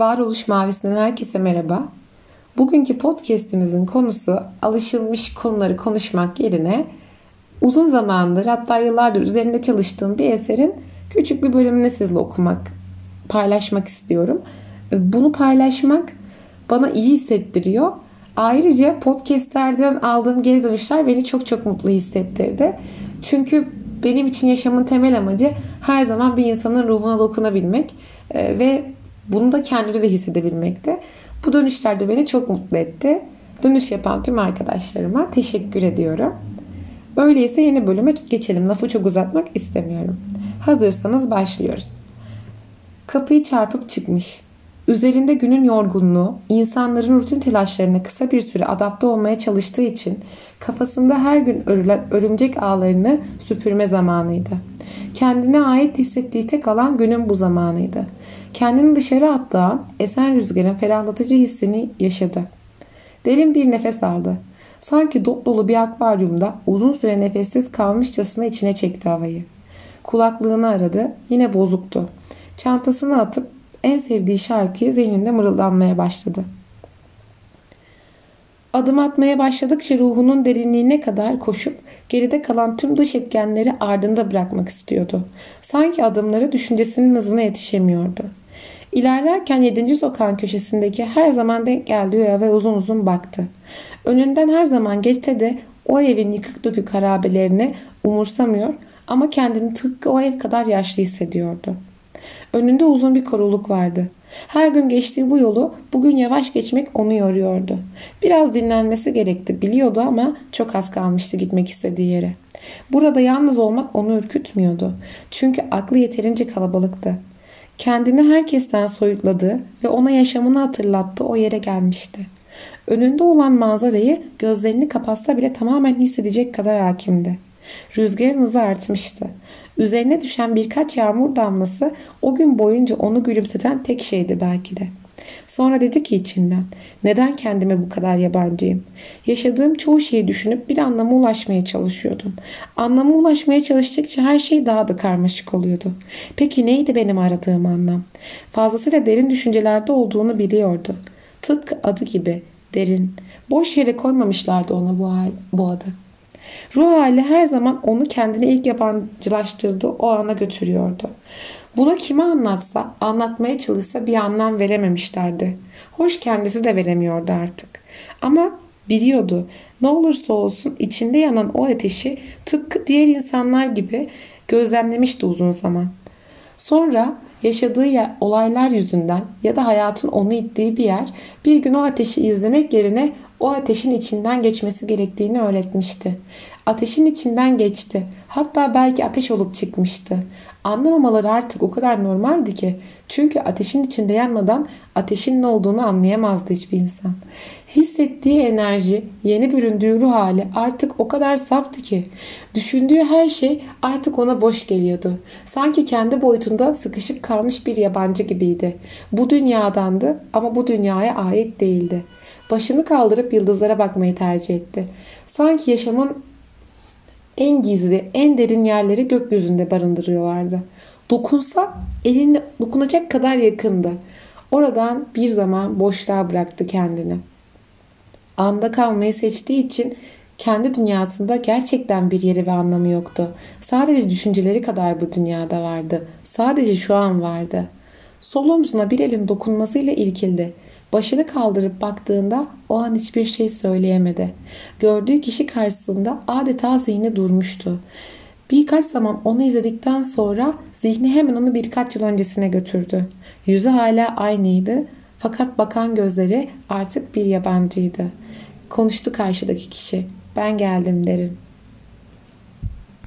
Varoluş Mavisi'nden herkese merhaba. Bugünkü podcast'imizin konusu alışılmış konuları konuşmak yerine uzun zamandır hatta yıllardır üzerinde çalıştığım bir eserin küçük bir bölümünü sizle okumak, paylaşmak istiyorum. Bunu paylaşmak bana iyi hissettiriyor. Ayrıca podcastlerden aldığım geri dönüşler beni çok çok mutlu hissettirdi. Çünkü benim için yaşamın temel amacı her zaman bir insanın ruhuna dokunabilmek e, ve bunu da kendimde de hissedebilmekti. Bu dönüşler de beni çok mutlu etti. Dönüş yapan tüm arkadaşlarıma teşekkür ediyorum. Öyleyse yeni bölüme geçelim. Lafı çok uzatmak istemiyorum. Hazırsanız başlıyoruz. Kapıyı çarpıp çıkmış. Üzerinde günün yorgunluğu, insanların rutin telaşlarına kısa bir süre adapte olmaya çalıştığı için kafasında her gün örülen örümcek ağlarını süpürme zamanıydı. Kendine ait hissettiği tek alan günün bu zamanıydı. Kendini dışarı attığı esen rüzgarın ferahlatıcı hissini yaşadı. Derin bir nefes aldı. Sanki dop dolu bir akvaryumda uzun süre nefessiz kalmışçasına içine çekti havayı. Kulaklığını aradı. Yine bozuktu. Çantasını atıp en sevdiği şarkıyı zihninde mırıldanmaya başladı. Adım atmaya başladıkça ruhunun derinliğine kadar koşup geride kalan tüm dış etkenleri ardında bırakmak istiyordu. Sanki adımları düşüncesinin hızına yetişemiyordu. İlerlerken 7. sokağın köşesindeki her zaman denk geldiği eve uzun uzun baktı. Önünden her zaman geçse de o evin yıkık dökük harabelerini umursamıyor ama kendini tıpkı o ev kadar yaşlı hissediyordu. Önünde uzun bir koruluk vardı. Her gün geçtiği bu yolu bugün yavaş geçmek onu yoruyordu. Biraz dinlenmesi gerekti biliyordu ama çok az kalmıştı gitmek istediği yere. Burada yalnız olmak onu ürkütmüyordu. Çünkü aklı yeterince kalabalıktı. Kendini herkesten soyutladığı ve ona yaşamını hatırlattığı o yere gelmişti. Önünde olan manzarayı gözlerini kapatsa bile tamamen hissedecek kadar hakimdi. Rüzgarın hızı artmıştı. Üzerine düşen birkaç yağmur damlası o gün boyunca onu gülümseten tek şeydi belki de. Sonra dedi ki içinden neden kendime bu kadar yabancıyım? Yaşadığım çoğu şeyi düşünüp bir anlama ulaşmaya çalışıyordum. Anlama ulaşmaya çalıştıkça her şey daha da karmaşık oluyordu. Peki neydi benim aradığım anlam? Fazlasıyla derin düşüncelerde olduğunu biliyordu. Tıpkı adı gibi derin. Boş yere koymamışlardı ona bu, bu adı. Ruh hali her zaman onu kendine ilk yabancılaştırdığı o ana götürüyordu. Buna kime anlatsa, anlatmaya çalışsa bir anlam verememişlerdi. Hoş kendisi de veremiyordu artık. Ama biliyordu ne olursa olsun içinde yanan o ateşi tıpkı diğer insanlar gibi gözlemlemişti uzun zaman. Sonra yaşadığı yer, olaylar yüzünden ya da hayatın onu ittiği bir yer bir gün o ateşi izlemek yerine o ateşin içinden geçmesi gerektiğini öğretmişti. Ateşin içinden geçti. Hatta belki ateş olup çıkmıştı. Anlamamaları artık o kadar normaldi ki. Çünkü ateşin içinde yanmadan ateşin ne olduğunu anlayamazdı hiçbir insan. Hissettiği enerji, yeni büründüğü ruh hali artık o kadar saftı ki. Düşündüğü her şey artık ona boş geliyordu. Sanki kendi boyutunda sıkışıp kalmış bir yabancı gibiydi. Bu dünyadandı ama bu dünyaya ait değildi. Başını kaldırıp yıldızlara bakmayı tercih etti. Sanki yaşamın en gizli, en derin yerleri gökyüzünde barındırıyorlardı. Dokunsa elinde dokunacak kadar yakındı. Oradan bir zaman boşluğa bıraktı kendini. Anda kalmayı seçtiği için kendi dünyasında gerçekten bir yeri ve anlamı yoktu. Sadece düşünceleri kadar bu dünyada vardı. Sadece şu an vardı. Sol omzuna bir elin dokunmasıyla irkildi. Başını kaldırıp baktığında o an hiçbir şey söyleyemedi. Gördüğü kişi karşısında adeta zihni durmuştu. Birkaç zaman onu izledikten sonra zihni hemen onu birkaç yıl öncesine götürdü. Yüzü hala aynıydı fakat bakan gözleri artık bir yabancıydı. Konuştu karşıdaki kişi. Ben geldim derin.